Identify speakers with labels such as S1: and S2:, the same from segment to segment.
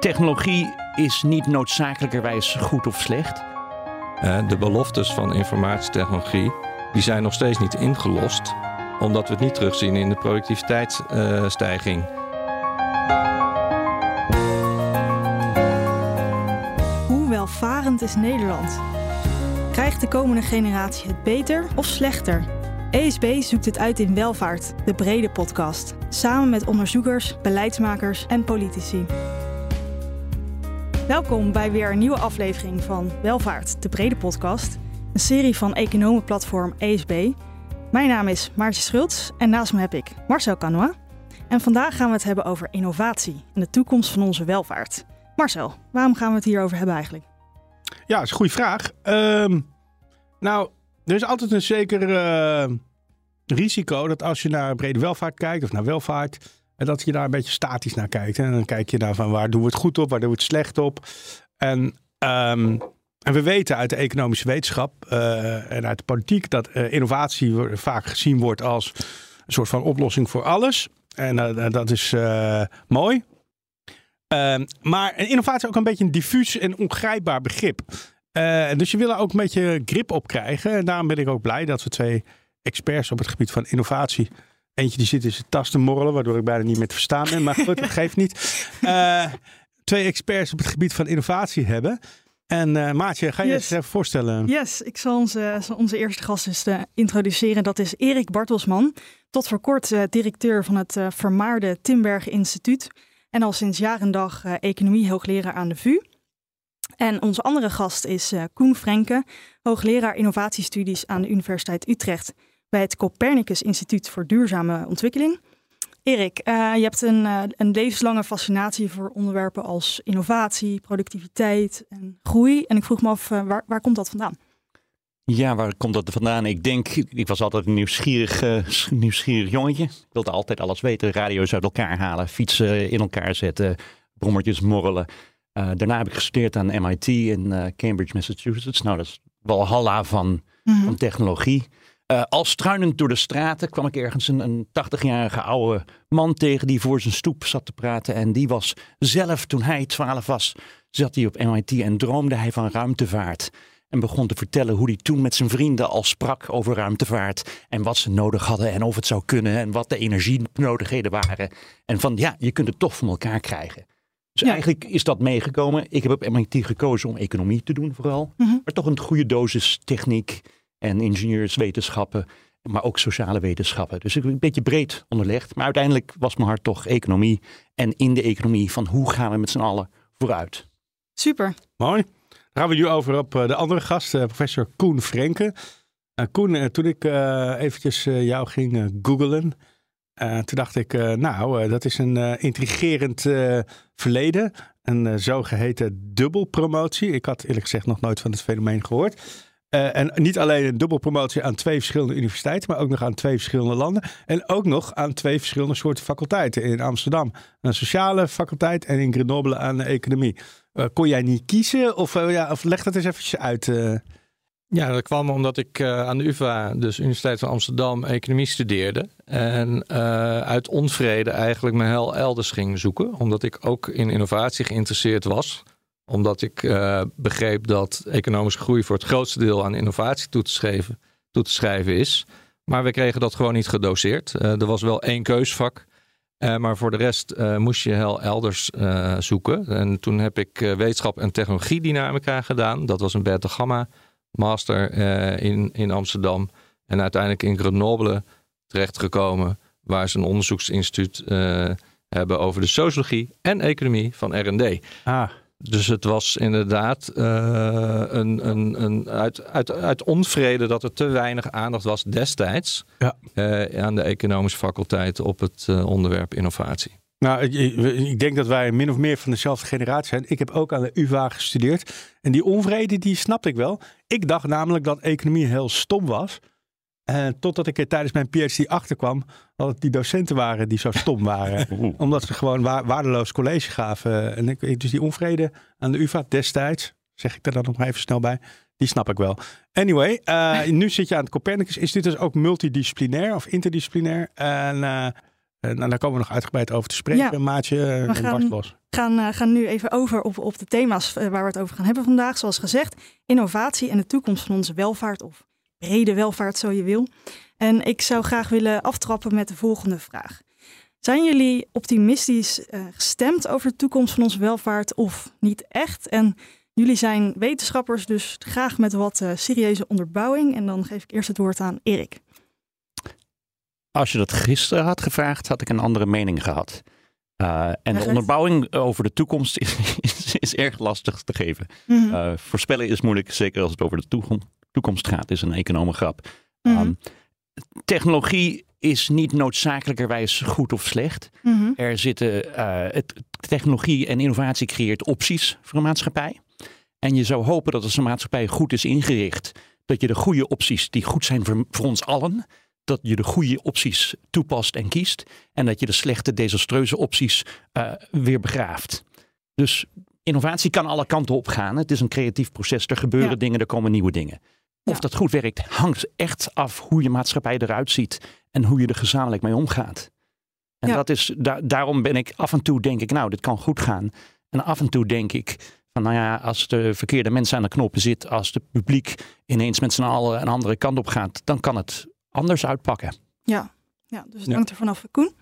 S1: technologie is niet noodzakelijkerwijs goed of slecht.
S2: De beloftes van informatietechnologie die zijn nog steeds niet ingelost, omdat we het niet terugzien in de productiviteitsstijging.
S3: Hoe welvarend is Nederland? Krijgt de komende generatie het beter of slechter? ESB zoekt het uit in Welvaart, de brede podcast. Samen met onderzoekers, beleidsmakers en politici. Welkom bij weer een nieuwe aflevering van Welvaart, de brede podcast. Een serie van economenplatform ESB. Mijn naam is Maartje Schultz en naast me heb ik Marcel Canois. En vandaag gaan we het hebben over innovatie en de toekomst van onze welvaart. Marcel, waarom gaan we het hierover hebben eigenlijk?
S4: Ja, dat is een goede vraag. Ehm, nou, er is altijd een zeker eh, risico dat als je naar brede welvaart kijkt of naar welvaart, en dat je daar een beetje statisch naar kijkt. En dan kijk je naar van waar doen we het goed op, waar doen we het slecht op. En, ehm, en we weten uit de economische wetenschap uh, en uit de politiek dat uh, innovatie vaak gezien wordt als een soort van oplossing voor alles. En uh, dat is mooi. Ehm, maar innovatie is ook een beetje een diffuus en ongrijpbaar begrip. dus je wil er ook een beetje grip op krijgen. En daarom ben ik ook blij dat we twee experts op het gebied van innovatie Eentje die zit in zijn tas te morrelen, waardoor ik bijna niet meer te verstaan ben. Maar goed, dat geeft niet. Uh, twee experts op het gebied van innovatie hebben. En uh, Maatje, ga je yes. eens even voorstellen?
S3: Yes, ik zal onze, onze eerste gast eens uh, introduceren. Dat is Erik Bartelsman. Tot voor kort directeur van het vermaarde Timberg Instituut. En al sinds jaar en dag economie hoogleraar aan de VU. En onze andere gast is Koen Frenke, hoogleraar innovatiestudies aan de Universiteit Utrecht bij het Copernicus Instituut voor Duurzame Ontwikkeling. Erik, uh, je hebt een, uh, een levenslange fascinatie voor onderwerpen als innovatie, productiviteit en groei. En ik vroeg me af, uh, waar, waar komt dat vandaan?
S1: Ja, waar komt dat vandaan? Ik denk, ik was altijd een nieuwsgierig, nieuwsgierig jongetje. Ik wilde altijd alles weten. Radio's uit elkaar halen, fietsen in elkaar zetten, brommertjes morrelen. daarna heb ik gestudeerd aan MIT in Cambridge, Massachusetts. Nou, dat is walhalla van, mm van technologie. Uh, al struinend door de straten kwam ik ergens een, een 80-jarige oude man tegen die voor zijn stoep zat te praten. En die was zelf, toen hij 12 was, zat hij op MIT en droomde hij van ruimtevaart. En begon te vertellen hoe hij toen met zijn vrienden al sprak over ruimtevaart. En wat ze nodig hadden en of het zou kunnen en wat de energienodigheden waren. En van ja, je kunt het toch van elkaar krijgen. Dus eigenlijk is dat meegekomen. Ik heb op MIT gekozen om economie te doen vooral. Mhm. Maar toch een goede dosis techniek en ingenieurswetenschappen, maar ook sociale wetenschappen. Dus ik een beetje breed onderlegd. Maar uiteindelijk was mijn hart toch economie. En in de economie van hoe gaan we met z'n allen vooruit.
S3: Super.
S4: Mooi. Dan gaan we nu over op eh, de andere gast, eh, professor Koen Frenke. Uh, Koen, toen ik eventjes jou ging googlen, toen dacht ik, nou, dat is een intrigerend verleden. Een zogeheten dubbelpromotie. Ik had eerlijk gezegd nog nooit van het fenomeen gehoord. Uh, en niet alleen een dubbelpromotie aan twee verschillende universiteiten, maar ook nog aan twee verschillende landen. En ook nog aan twee verschillende soorten faculteiten. In Amsterdam een sociale faculteit en in Grenoble aan de economie. Uh, kon jij niet kiezen? Of, uh, ja, of leg dat eens eventjes uit.
S2: Ja, dat kwam omdat ik aan de UvA, dus Universiteit van Amsterdam, economie studeerde. En uit onvrede eigenlijk mijn hel elders ging zoeken. Omdat ik ook in innovatie geïnteresseerd was omdat ik uh, begreep dat economische groei voor het grootste deel aan innovatie toe te, schrijven, toe te schrijven is. Maar we kregen dat gewoon niet gedoseerd. Uh, er was wel één keusvak. Uh, maar voor de rest moest je heel elders zoeken. En toen heb ik wetenschap en technologie dynamica gedaan. Dat was een beta gamma master in, in Amsterdam. En uiteindelijk in Grenoble terechtgekomen. Waar ze een onderzoeksinstituut hebben over de sociologie en economie van R&D. Ah. Dus het was inderdaad uh, een, een, een, uit, uit, uit onvrede dat er te weinig aandacht was destijds ja. uh, aan de economische faculteit op het uh, onderwerp innovatie.
S4: Nou, ik, ik, denk dat wij min of meer van dezelfde generatie zijn. Ik heb ook aan de UvA gestudeerd. En die onvrede, die snapte ik wel. Ik dacht namelijk dat economie heel stom was. En totdat ik er tijdens mijn PhD achterkwam dat het die docenten waren die zo stom waren. omdat ze gewoon waardeloos college gaven. En ik, dus die onvrede aan de UvA destijds, zeg ik er dan nog even snel bij, die snap ik wel. Anyway, uh, nu zit je aan het Copernicus Instituut, dus ook multidisciplinair of interdisciplinair. En uh, Uh, nou, daar komen we nog uitgebreid over te spreken, ja. Maatje
S3: we gaan, gaan, gaan nu even over op, op de thema's waar we het over gaan hebben vandaag. Zoals gezegd, innovatie en de toekomst van onze welvaart of brede welvaart, zo je wil. En ik zou graag willen aftrappen met de volgende vraag. Zijn jullie optimistisch uh, gestemd over de toekomst van onze welvaart of niet echt? En jullie zijn wetenschappers, dus graag met wat uh, serieuze onderbouwing. En dan geef ik eerst het woord aan Erik.
S1: Als je dat gisteren had gevraagd, had ik een andere mening gehad. Uh, en de onderbouwing over de toekomst is, is, is erg lastig te geven. Mm -hmm. voorspellen is moeilijk, zeker als het over de toekomst, toekomst gaat, is een economengrap. Mm -hmm. um, technologie is niet noodzakelijkerwijs goed of slecht. Mm -hmm. Er zitten, uh, het, technologie en innovatie creëert opties voor een maatschappij. En je zou hopen dat als een maatschappij goed is ingericht, dat je de goede opties die goed zijn voor, voor ons allen, dat je de goede opties toepast en kiest. En dat je de slechte, desastreuze opties uh, weer begraaft. Dus innovatie kan alle kanten op gaan. Het is een creatief proces. Er gebeuren ja. dingen, er komen nieuwe dingen. Of ja. dat goed werkt, hangt echt af hoe je maatschappij eruit ziet en hoe je er gezamenlijk mee omgaat. En ja. dat is, da daarom ben ik af en toe denk ik, nou, dit kan goed gaan. En af en toe denk ik, van nou ja, als de verkeerde mensen aan de knoppen zit, als het publiek ineens met z'n allen een andere kant op gaat, dan kan het anders uitpakken.
S3: Ja, ja dus het hangt er vanaf. Koen?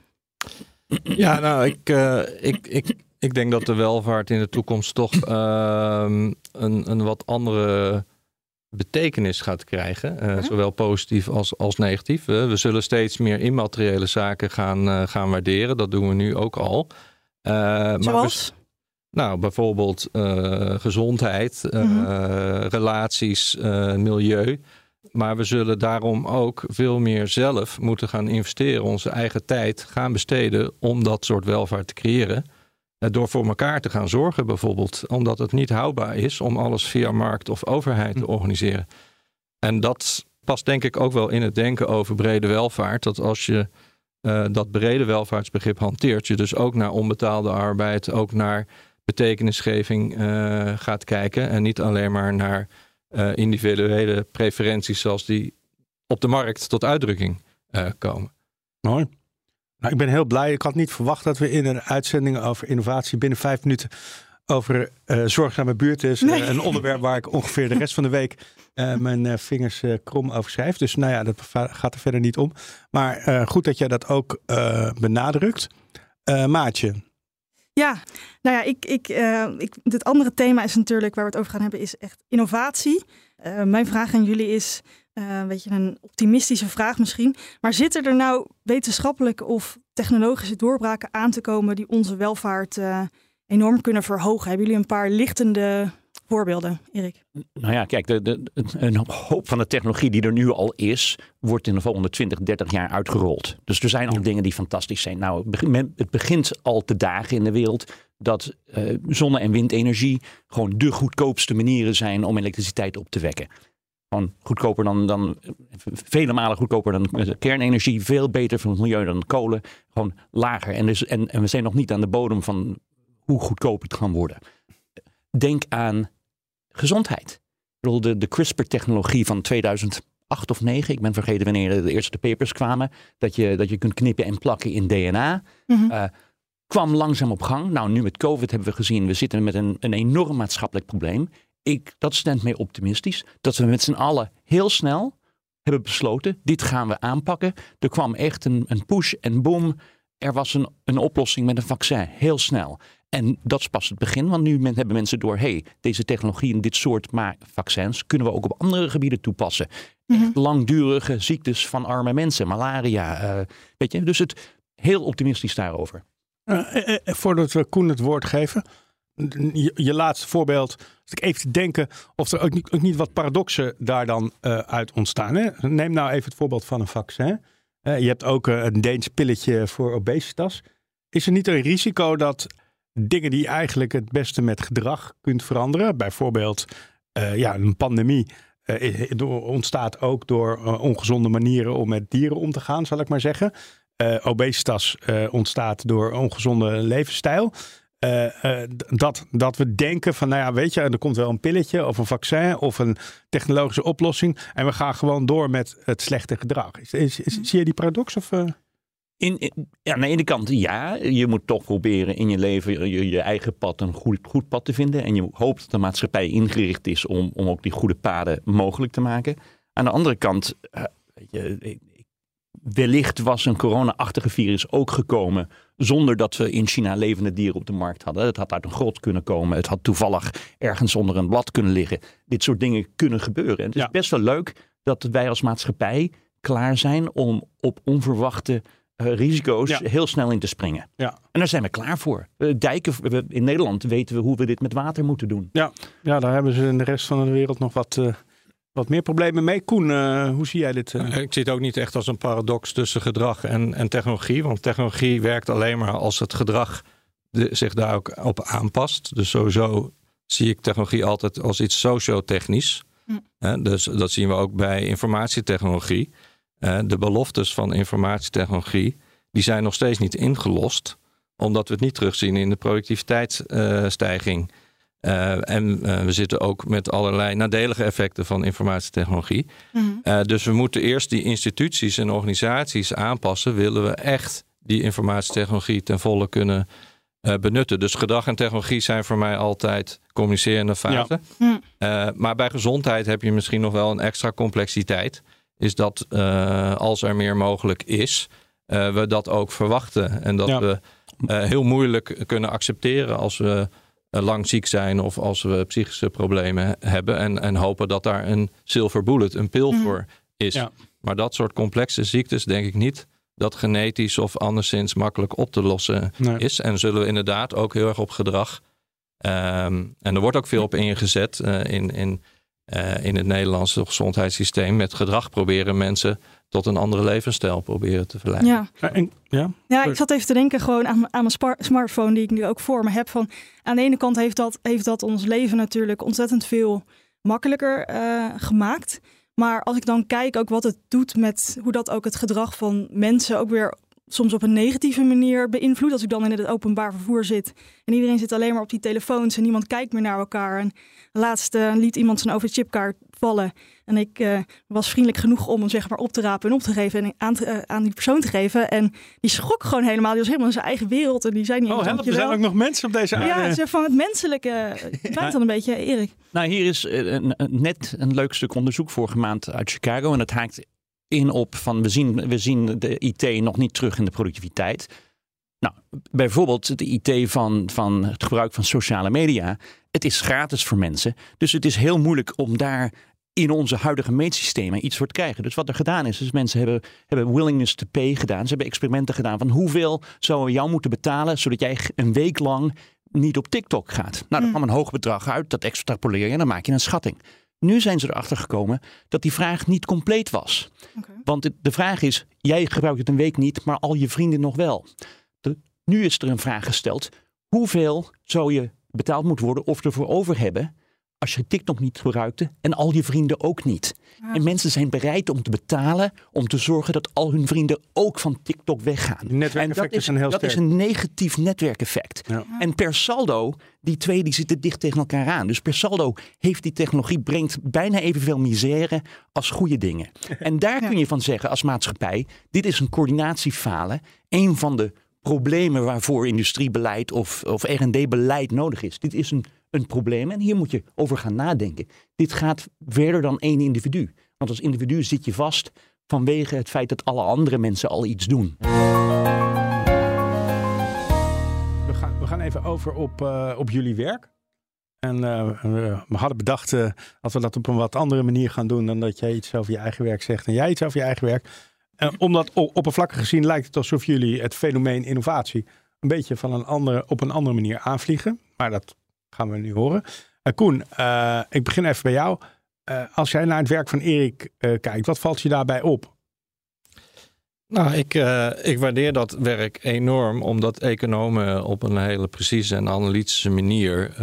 S2: Ja, nou, ik, uh, ik, ik, ik denk dat de welvaart in de toekomst toch uh, een, een wat andere betekenis gaat krijgen. Uh, mm-hmm. Zowel positief als, als negatief. we zullen steeds meer immateriële zaken gaan, uh, gaan waarderen. Dat doen we nu ook al.
S3: Uh, Zoals?
S2: Maar nou, bijvoorbeeld gezondheid, mm-hmm. relaties, milieu. Maar we zullen daarom ook veel meer zelf moeten gaan investeren, onze eigen tijd gaan besteden om dat soort welvaart te creëren. Eh, door voor elkaar te gaan zorgen, bijvoorbeeld, omdat het niet houdbaar is om alles via markt of overheid te hm. organiseren. En dat past denk ik ook wel in het denken over brede welvaart. Dat als je uh, dat brede welvaartsbegrip hanteert, je dus ook naar onbetaalde arbeid, ook naar betekenisgeving uh, gaat kijken. En niet alleen maar naar uh, individuele preferenties zoals die op de markt tot uitdrukking komen.
S4: Mooi. Nou, ik ben heel blij. Ik had niet verwacht dat we in een uitzending over innovatie binnen vijf minuten over uh, zorgzame buurt is. Nee. Uh, een onderwerp waar ik ongeveer de rest van de week uh, mijn vingers krom over schrijf. Dus nou ja, dat gaat er verder niet om. Maar goed dat jij dat ook benadrukt. Maatje.
S3: Ja, nou ja, ik, ik, ik, het andere thema is natuurlijk waar we het over gaan hebben, is echt innovatie. mijn vraag aan jullie is, uh, weet je, een optimistische vraag misschien. Maar zitten er nou wetenschappelijke of technologische doorbraken aan te komen die onze welvaart uh, enorm kunnen verhogen? Hebben jullie een paar lichtende voorbeelden, Erik?
S1: Nou ja, kijk, de, de, een hoop van de technologie die er nu al is, wordt in de volgende 20, 30 jaar uitgerold. Dus er zijn al dingen die fantastisch zijn. Nou, het begint al te dagen in de wereld dat uh, zonne- en windenergie gewoon de goedkoopste manieren zijn om elektriciteit op te wekken. Gewoon goedkoper dan, dan, vele malen goedkoper dan kernenergie. Veel beter voor het milieu dan kolen. Gewoon lager. En, dus, en, en we zijn nog niet aan de bodem van hoe goedkoop het kan worden. Denk aan gezondheid. Ik bedoel, de, de CRISPR-technologie van 2008 of 9, ik ben vergeten wanneer de eerste papers kwamen, dat je, dat je kunt knippen en plakken in DNA. Mm -hmm. uh, kwam langzaam op gang. Nou, nu met COVID hebben we gezien, we zitten met een, een enorm maatschappelijk probleem ik, dat stemt mij optimistisch. Dat we met z'n allen heel snel hebben besloten, dit gaan we aanpakken. Er kwam echt een, een push en boom. Er was een, een oplossing met een vaccin, heel snel. En dat is pas het begin, want nu hebben mensen door, hey, deze technologie en dit soort vaccins kunnen we ook op andere gebieden toepassen. Mm -hmm. Langdurige ziektes van arme mensen, malaria, uh, weet je. Dus het heel optimistisch daarover.
S4: Uh, uh, voordat we Koen het woord geven, je, laatste voorbeeld, als ik even te denken of er ook niet, ook niet wat paradoxen daar dan uh, uit ontstaan. Hè? Neem nou even het voorbeeld van een vaccin. Uh, je hebt ook uh, een Deens pilletje voor obesitas. Is er niet een risico dat dingen die eigenlijk het beste met gedrag kunt veranderen, bijvoorbeeld ja, een pandemie, ontstaat ook door ongezonde manieren om met dieren om te gaan, zal ik maar zeggen. obesitas ontstaat door ongezonde levensstijl. Uh, uh, dat, dat we denken van, nou ja, weet je, er komt wel een pilletje of een vaccin of een technologische oplossing. En we gaan gewoon door met het slechte gedrag. Is, is, is, zie je die paradox? Of, uh?
S1: In, in- ja, aan de ene kant ja, je moet toch proberen in je leven je, je eigen pad een goed, goed pad te vinden. En je hoopt dat de maatschappij ingericht is om, om ook die goede paden mogelijk te maken. Aan de andere kant, eh, je, wellicht was een corona-achtige virus ook gekomen zonder dat we in China levende dieren op de markt hadden. Het had uit een grot kunnen komen. Het had toevallig ergens onder een blad kunnen liggen. Dit soort dingen kunnen gebeuren. En het is
S4: Ja.
S1: best wel leuk dat wij als maatschappij klaar zijn om op onverwachte eh, risico's
S4: Ja.
S1: heel snel in te springen.
S4: Ja.
S1: En daar zijn we klaar voor. Dijken, we- in Nederland weten we hoe we dit met water moeten doen.
S4: Ja, daar hebben ze in de rest van de wereld nog wat, eh, wat meer problemen mee. Koen, eh, hoe zie jij dit? eh?
S2: Ik zie het ook niet echt als een paradox tussen gedrag en, en technologie. Want technologie werkt alleen maar als het gedrag de- zich daar ook op aanpast. Dus sowieso zie ik technologie altijd als iets sociotechnisch. Hè, dus dat zien we ook bij informatietechnologie. Eh, de beloftes van informatietechnologie die zijn nog steeds niet ingelost. Omdat we het niet terugzien in de productiviteitsstijging. Eh, en eh, we zitten ook met allerlei nadelige effecten van informatietechnologie.
S3: Mhm.
S2: Uh, dus we moeten eerst die instituties en organisaties aanpassen. Willen we echt die informatietechnologie ten volle kunnen uh, benutten. Dus gedrag en technologie zijn voor mij altijd communicerende fase.
S3: Ja.
S2: Uh, maar bij gezondheid heb je misschien nog wel een extra complexiteit. Is dat uh, als er meer mogelijk is, uh, we dat ook verwachten. En dat
S4: Ja.
S2: we uh, heel moeilijk kunnen accepteren als we uh, lang ziek zijn of als we psychische problemen hebben. En, en hopen dat daar een silver bullet, een pil
S3: Mhm.
S2: voor is.
S4: Ja.
S2: Maar dat soort complexe ziektes denk ik niet dat genetisch of anderszins makkelijk op te lossen
S4: Nee.
S2: is. En zullen we inderdaad ook heel erg op gedrag. ehm, en er wordt ook veel op ingezet eh, in, in, eh, in het Nederlandse gezondheidssysteem. Met gedrag proberen mensen tot een andere levensstijl proberen te verleiden.
S3: Ja.
S4: Ja, en- ja?
S3: Ja, ik zat even te denken gewoon aan, aan mijn smartphone die ik nu ook voor me heb. Van, aan de ene kant heeft dat, heeft dat ons leven natuurlijk ontzettend veel makkelijker eh, gemaakt. Maar als ik dan kijk ook wat het doet met hoe dat ook het gedrag van mensen ook weer soms op een negatieve manier beïnvloedt. Als ik dan in het openbaar vervoer zit en iedereen zit alleen maar op die telefoons en niemand kijkt meer naar elkaar. En laatst eh, liet iemand zijn overchipkaart vallen. En ik eh, was vriendelijk genoeg om hem zeg maar op te rapen en op te geven en aan, te- eh, aan die persoon te geven. En die schrok gewoon helemaal. Die was helemaal in zijn eigen wereld en die zei niet
S4: Oh, help, er zijn ook nog mensen op deze
S3: Ja,
S4: aarde.
S3: het is van het menselijke. Het lijkt dan een beetje, Erik.
S1: Nou, hier is eh, net een leuk stuk onderzoek vorige maand uit Chicago. En het haakt in op van we zien, we zien de IT nog niet terug in de productiviteit. Nou, bijvoorbeeld de IT van, van het gebruik van sociale media. Het is gratis voor mensen. Dus het is heel moeilijk om daar in onze huidige meetsystemen iets voor te krijgen. Dus wat er gedaan is, is mensen hebben, hebben willingness to pay gedaan. Ze hebben experimenten gedaan van hoeveel zouden we jou moeten betalen... zodat jij een week lang niet op TikTok gaat. Nou, er kwam een hoog bedrag uit, dat extrapoleer je en dan maak je een schatting. Nu zijn ze erachter gekomen dat die vraag niet compleet was. Want de vraag is, jij gebruikt het een week niet, maar al je vrienden nog wel. Nu is er een vraag gesteld, hoeveel zou je betaald moeten worden of ervoor over hebben als je TikTok niet gebruikte en al je vrienden ook niet. En mensen zijn bereid om te betalen om te zorgen dat al hun vrienden ook van TikTok weggaan. En dat is,
S4: zijn heel
S1: dat is een negatief netwerkeffect.
S4: Ja.
S1: En per saldo, die twee die zitten dicht tegen elkaar aan. Dus per saldo heeft die technologie brengt bijna evenveel misère als goede dingen. En daar
S3: Ja.
S1: kun je van zeggen als maatschappij, dit is een coördinatiefalen. Een van de problemen waarvoor industriebeleid of, of R&D-beleid nodig is. Dit is een, een probleem en hier moet je over gaan nadenken. Dit gaat verder dan één individu. Want als individu zit je vast vanwege het feit dat alle andere mensen al iets doen.
S4: We gaan, we gaan even over op, eh, op jullie werk. En eh, we, hadden bedacht, eh, als we dat op een wat andere manier gaan doen dan dat jij iets over je eigen werk zegt en jij iets over je eigen werk. Eh, omdat oppervlakkig gezien lijkt het alsof jullie het fenomeen innovatie een beetje van een andere, op een andere manier aanvliegen. Maar dat gaan we nu horen. Eh, Koen, eh, ik begin even bij jou. Als jij naar het werk van Erik kijkt, wat valt je daarbij op?
S2: Nou, ik, ik waardeer dat werk enorm, omdat economen op een hele precieze en analytische manier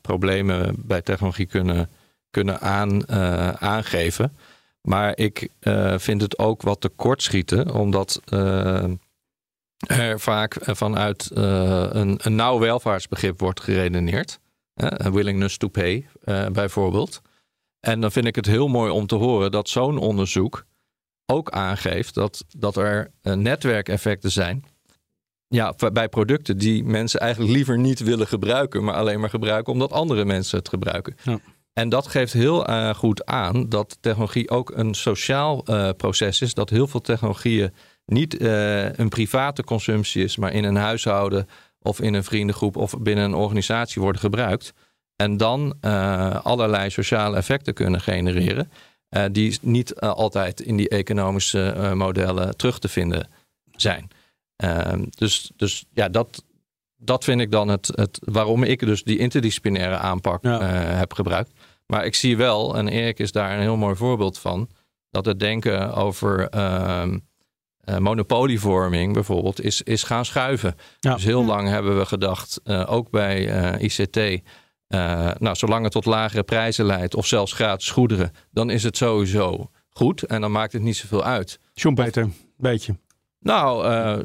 S2: problemen bij technologie kunnen, kunnen aan, aangeven. Maar ik eh, vind het ook wat tekortschieten, omdat eh, er vaak vanuit eh, een, een nauw welvaartsbegrip wordt geredeneerd. Willingness to pay, bijvoorbeeld. En dan vind ik het heel mooi om te horen dat zo'n onderzoek ook aangeeft dat, dat er netwerkeffecten zijn. Ja, bij producten die mensen eigenlijk liever niet willen gebruiken, maar alleen maar gebruiken omdat andere mensen het gebruiken. Ja. En dat geeft heel uh, goed aan dat technologie ook een sociaal uh, proces is. Dat heel veel technologieën niet uh, een private consumptie is, maar in een huishouden of in een vriendengroep of binnen een organisatie worden gebruikt. En dan allerlei sociale effecten kunnen genereren. die niet altijd in die economische modellen terug te vinden zijn. Ehm, dus, dus ja, dat, dat vind ik dan het, het waarom ik dus die interdisciplinaire aanpak heb gebruikt. Maar ik zie wel, en Erik is daar een heel mooi voorbeeld van, dat het denken over uh, monopolievorming bijvoorbeeld is, is gaan schuiven. Dus heel lang hebben we gedacht, uh, ook bij uh, ICT, nou, zolang het tot lagere prijzen leidt of zelfs gratis goederen, dan is het sowieso goed en dan maakt het niet zoveel uit.
S4: John Peter, beetje.
S2: Nou, uh,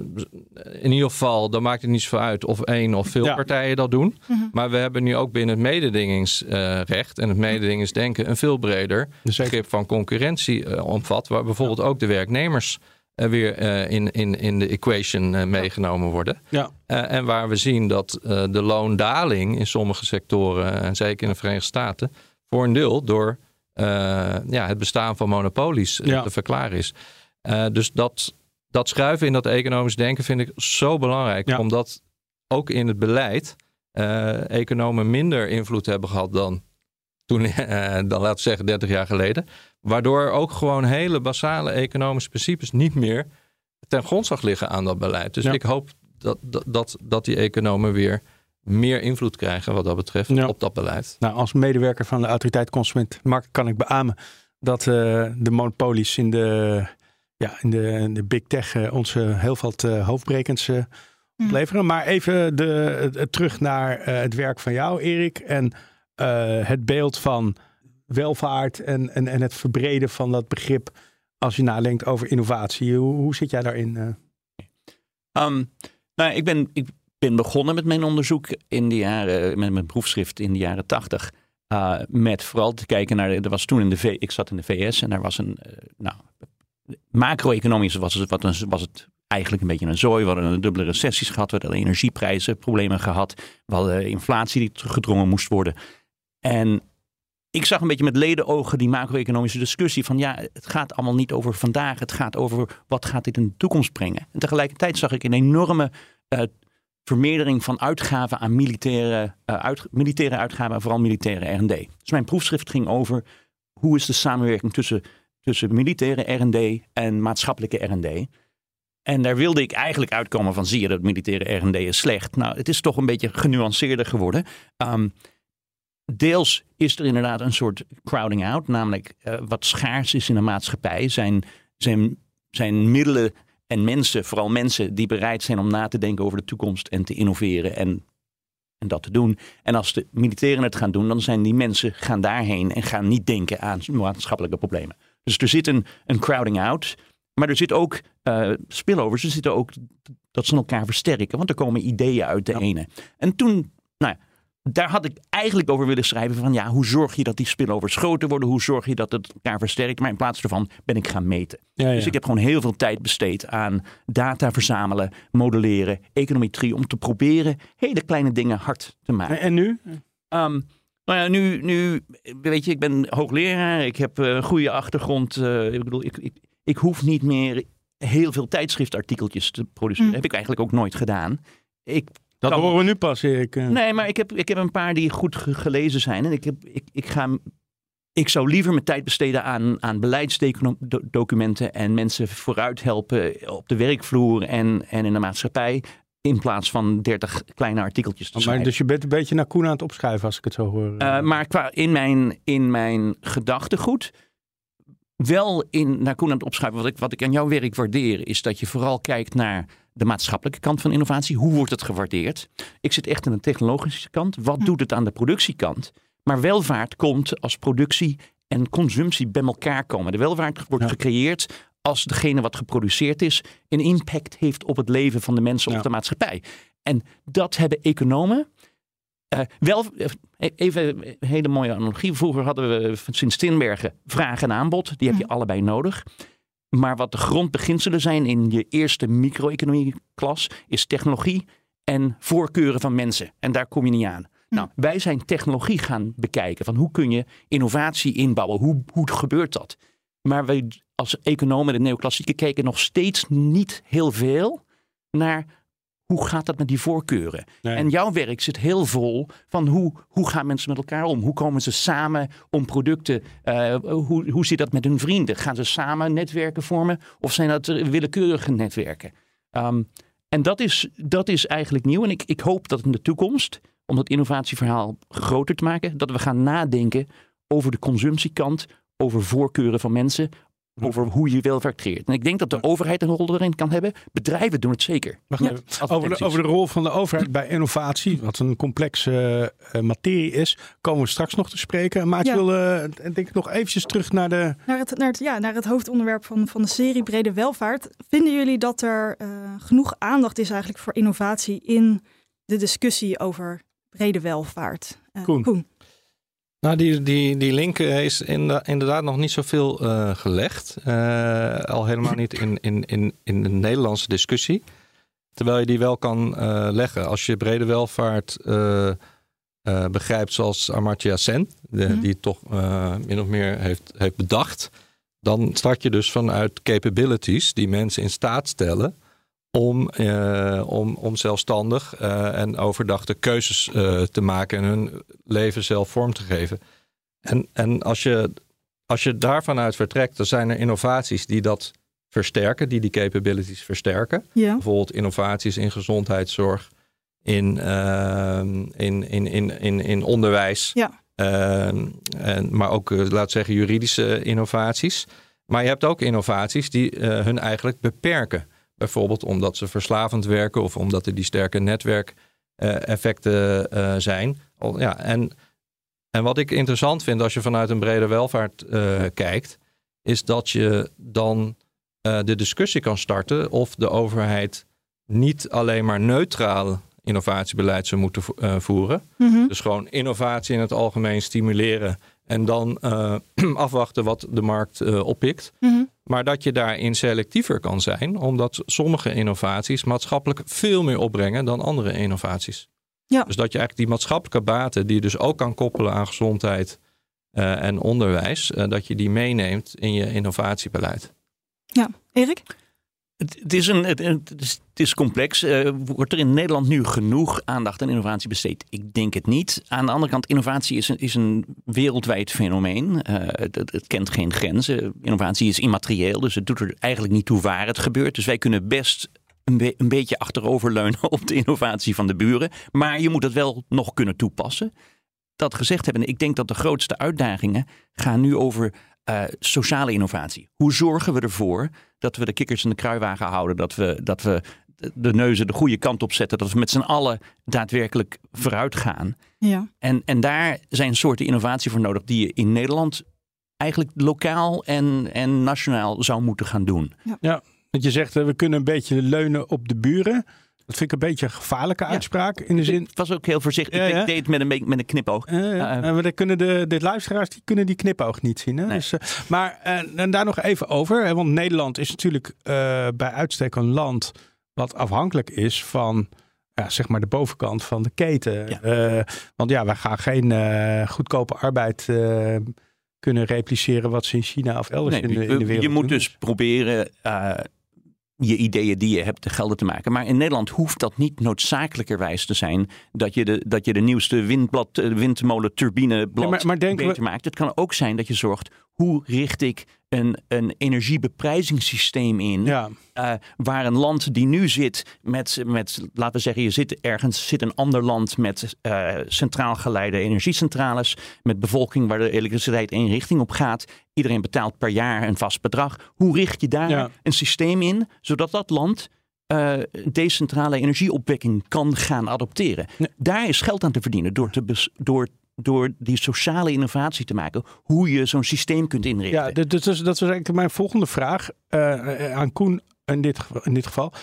S2: in ieder geval, dan maakt het niet zoveel uit of één of veel partijen dat doen. Mhm. Maar we hebben nu ook binnen het mededingingsrecht en het mededingingsdenken een veel breder begrip van concurrentie uh, omvat. Waar bijvoorbeeld ook de werknemers uh, weer in, in, in de equation meegenomen worden. Ja. en waar we zien dat de loondaling in sommige sectoren, en zeker in de Verenigde Staten, voor een deel door ja, het bestaan van monopolies te verklaren is. dus dat dat schuiven in dat economisch denken vind ik zo belangrijk. Omdat ook in het beleid uh, economen minder invloed hebben gehad dan toen, uh, dan laten we zeggen 30 jaar geleden. Waardoor ook gewoon hele basale economische principes niet meer ten grondslag liggen aan dat beleid. Dus ik hoop dat, dat, dat, die economen weer meer invloed krijgen wat dat betreft op dat beleid.
S4: Nou, als medewerker van de autoriteit consumentenmarkt kan ik beamen dat uh, de monopolies in de ja, in de, de big tech uh, ons heel veel uh, hoofdbrekends uh, leveren. Maar even de, terug naar het werk van jou, Erik. En het beeld van welvaart en, en, en het verbreden van dat begrip als je nadenkt over innovatie. Hoe, hoe zit jij daarin?
S1: Um, nou, ik ben, ik ben begonnen met mijn onderzoek in de jaren, met mijn proefschrift in de jaren tachtig. Uh, met vooral te kijken naar, er was toen in de V, ik zat in de VS en daar was een, uh, nou, macro-economisch was het, was het eigenlijk een beetje een zooi. We hadden een dubbele recessies gehad. We hadden energieprijzen problemen gehad. We hadden inflatie die teruggedrongen moest worden. En ik zag een beetje met ledenogen die macro-economische discussie van ja, het gaat allemaal niet over vandaag. Het gaat over wat gaat dit in de toekomst brengen. En tegelijkertijd zag ik een enorme uh, vermeerdering van uitgaven aan militaire, uit, militaire uitgaven en vooral militaire R&D. Dus mijn proefschrift ging over hoe is de samenwerking tussen tussen militaire R&D en maatschappelijke R&D. En daar wilde ik eigenlijk uitkomen van zie je dat militaire R&D is slecht. Nou, het is toch een beetje genuanceerder geworden. Um, deels is er inderdaad een soort crowding out, namelijk uh, wat schaars is in de maatschappij zijn, zijn, zijn middelen en mensen, vooral mensen die bereid zijn om na te denken over de toekomst en te innoveren en, en dat te doen. En als de militairen het gaan doen, dan zijn die mensen gaan daarheen en gaan niet denken aan maatschappelijke problemen. Dus er zit een, een crowding out. Maar er zit ook uh, spillovers. Er zitten ook dat ze elkaar versterken. Want er komen ideeën uit de ene. En toen, nou daar had ik eigenlijk over willen schrijven van ja, hoe zorg je dat die spillovers groter worden? Hoe zorg je dat het elkaar versterkt? Maar in plaats daarvan ben ik gaan meten. Dus ik heb gewoon heel veel tijd besteed aan data verzamelen, modelleren, econometrie, om te proberen hele kleine dingen hard te maken.
S4: En nu?
S1: Um, nou ja, nu, nu, weet je, ik ben hoogleraar. Ik heb een goede achtergrond. Uh, ik bedoel, ik, ik, ik hoef niet meer heel veel tijdschriftartikeltjes te produceren. Dat mm. heb ik eigenlijk ook nooit gedaan. Ik
S4: dat kan... horen we nu pas, ik.
S1: Uh... Nee, maar ik heb, ik heb een paar die goed gelezen zijn. En ik, heb, ik, ik, ga, ik zou liever mijn tijd besteden aan, aan beleidsdocumenten en mensen vooruit helpen op de werkvloer en, en in de maatschappij. In plaats van 30 kleine artikeltjes te
S4: maar Dus je bent een beetje naar Koen aan het opschuiven als ik het zo hoor.
S1: Uh, maar qua in mijn, in mijn gedachtegoed, wel in, naar Koen aan het opschuiven. Wat ik, wat ik aan jouw werk waardeer, is dat je vooral kijkt naar de maatschappelijke kant van innovatie. Hoe wordt het gewaardeerd? Ik zit echt aan de technologische kant. Wat hm. doet het aan de productiekant? Maar welvaart komt als productie en consumptie bij elkaar komen. De welvaart wordt gecreëerd als degene wat geproduceerd is een impact heeft op het leven van de mensen of de maatschappij. En dat hebben economen. Uh, wel, eh, even een hele mooie analogie. Vroeger hadden we sinds Tinbergen vraag en aanbod. Die heb je hm. allebei nodig. Maar wat de grondbeginselen zijn in je eerste micro-economie klas, is technologie en voorkeuren van mensen. En daar kom je niet aan. Nou, wij zijn technologie gaan bekijken. Van hoe kun je innovatie inbouwen? Hoe, hoe gebeurt dat? Maar wij als economen, de neoclassieken, kijken nog steeds niet heel veel naar hoe gaat dat met die voorkeuren?
S4: Nee.
S1: En jouw werk zit heel vol van hoe, hoe gaan mensen met elkaar om? Hoe komen ze samen om producten? eh, hoe, hoe zit dat met hun vrienden? Gaan ze samen netwerken vormen? Of zijn dat eh, willekeurige netwerken? Ehm, en dat is, dat is eigenlijk nieuw. En ik, ik hoop dat in de toekomst, om dat innovatieverhaal groter te maken, dat we gaan nadenken over de consumptiekant, over voorkeuren van mensen, over hoe je welvaart creëert. En ik denk dat de overheid een rol erin kan hebben. Bedrijven doen het zeker.
S4: Wacht
S3: Ja.
S4: even.
S1: Als
S4: Over, de, over de rol van de overheid bij innovatie, wat een complexe eh, materie is, komen we straks nog te spreken. Maar ik
S3: Ja.
S4: wil eh, denk ik nog eventjes terug naar de...
S3: Naar het, naar het, ja, naar het hoofdonderwerp van, van de serie Brede Welvaart. Vinden jullie dat er eh, genoeg aandacht is eigenlijk voor innovatie in de discussie over brede welvaart? Eh,
S4: Koen.
S2: Nou, die, die, die link eh, is inderdaad nog niet zoveel eh, gelegd. Eh, al helemaal niet in, in, in, in de Nederlandse discussie. Terwijl je die wel kan leggen. Als je brede welvaart begrijpt zoals Amartya Sen, de,
S3: Mhm.
S2: die het toch min of meer heeft, heeft bedacht. Dan start je dus vanuit capabilities die mensen in staat stellen om, eh, om, om zelfstandig eh, en overdachte keuzes eh, te maken en hun leven zelf vorm te geven. En, en als, je, als je daarvan uit vertrekt, dan zijn er innovaties die dat versterken, die die capabilities versterken.
S3: Ja.
S2: Bijvoorbeeld innovaties in gezondheidszorg, in, ehm, in, in, in, in, in onderwijs.
S3: Ja.
S2: Ehm, en, maar ook, laat zeggen, juridische innovaties. Maar je hebt ook innovaties die hun eigenlijk beperken. Bijvoorbeeld omdat ze verslavend werken of omdat er die sterke netwerkeffecten eh, zijn. Al- Ja, en, en wat ik interessant vind als je vanuit een brede welvaart eh, kijkt, is dat je dan eh, de discussie kan starten of de overheid niet alleen maar neutraal innovatiebeleid zou moeten vo- eh, voeren.
S3: Mhm.
S2: Dus gewoon innovatie in het algemeen stimuleren en dan eh, afwachten wat de markt eh, oppikt.
S3: Mhm.
S2: Maar dat je daarin selectiever kan zijn, omdat sommige innovaties maatschappelijk veel meer opbrengen dan andere innovaties.
S3: Ja.
S2: Dus dat je eigenlijk die maatschappelijke baten, die je dus ook kan koppelen aan gezondheid eh, en onderwijs, dat je die meeneemt in je innovatiebeleid.
S3: Erik?
S1: Het, is een, het, is, complex. Eh, wordt er in Nederland nu genoeg aandacht aan innovatie besteed? Ik denk het niet. Aan de andere kant, innovatie is een, is een wereldwijd fenomeen. Eh, het, kent geen grenzen. Innovatie is immaterieel, dus het doet er eigenlijk niet toe waar het gebeurt. Dus wij kunnen best een, een beetje achteroverleunen op de innovatie van de buren. Maar je moet het wel nog kunnen toepassen. Dat gezegd hebben, ik denk dat de grootste uitdagingen gaan nu over eh, sociale innovatie. Hoe zorgen we ervoor dat we de kikkers in de kruiwagen houden, dat we, dat we de- neuzen de goede kant op zetten, dat we met z'n allen daadwerkelijk vooruit gaan.
S3: Ja.
S1: En, en daar zijn soorten innovatie voor nodig die je in Nederland eigenlijk lokaal en, en nationaal zou moeten gaan doen.
S4: Want je zegt, we kunnen een beetje leunen op de buren. Dat vind ik een beetje een gevaarlijke uitspraak. In de zin,
S1: Ik was ook heel voorzichtig.
S4: Ja,
S1: Ik
S4: ja.
S1: deed het met een, met een knipoog.
S4: Maar dan kunnen de, de luisteraars die kunnen die knipoog niet zien. Hè?
S1: Nee.
S4: Dus, eh, maar eh, en daar nog even over. Hè? Want Nederland is natuurlijk eh, bij uitstek een land wat afhankelijk is van ja, zeg maar de bovenkant van de keten.
S1: Ja.
S4: Want ja, wij gaan geen goedkope arbeid kunnen repliceren wat ze in China of elders
S1: Nee,
S4: in, de, in de wereld
S1: je moet
S4: doen.
S1: dus proberen je ideeën die je hebt te gelden te maken. Maar in Nederland hoeft dat niet noodzakelijkerwijs te zijn dat je de, dat je de nieuwste windblad, eh, windmolen
S4: maar- maar denken we-
S1: beter maakt. Het kan ook zijn dat je zorgt, hoe richt ik een, een energiebeprijzingssysteem in
S4: Ja,
S1: eh, waar een land die nu zit met, met laten we zeggen, je zit ergens, zit een ander land met eh, centraal geleide energiecentrales, met bevolking waar de elektriciteit één richting op gaat. Iedereen betaalt per jaar een vast bedrag. Hoe richt je daar
S4: Ja.
S1: een systeem in, zodat dat land eh, decentrale energieopwekking kan gaan adopteren?
S4: Nee.
S1: Daar is geld aan te verdienen door, te door, door die sociale innovatie te maken, hoe je zo'n systeem kunt inrichten.
S4: ja dat, is, dat was eigenlijk mijn volgende vraag eh, eh, aan Koen in dit, geval- in dit geval.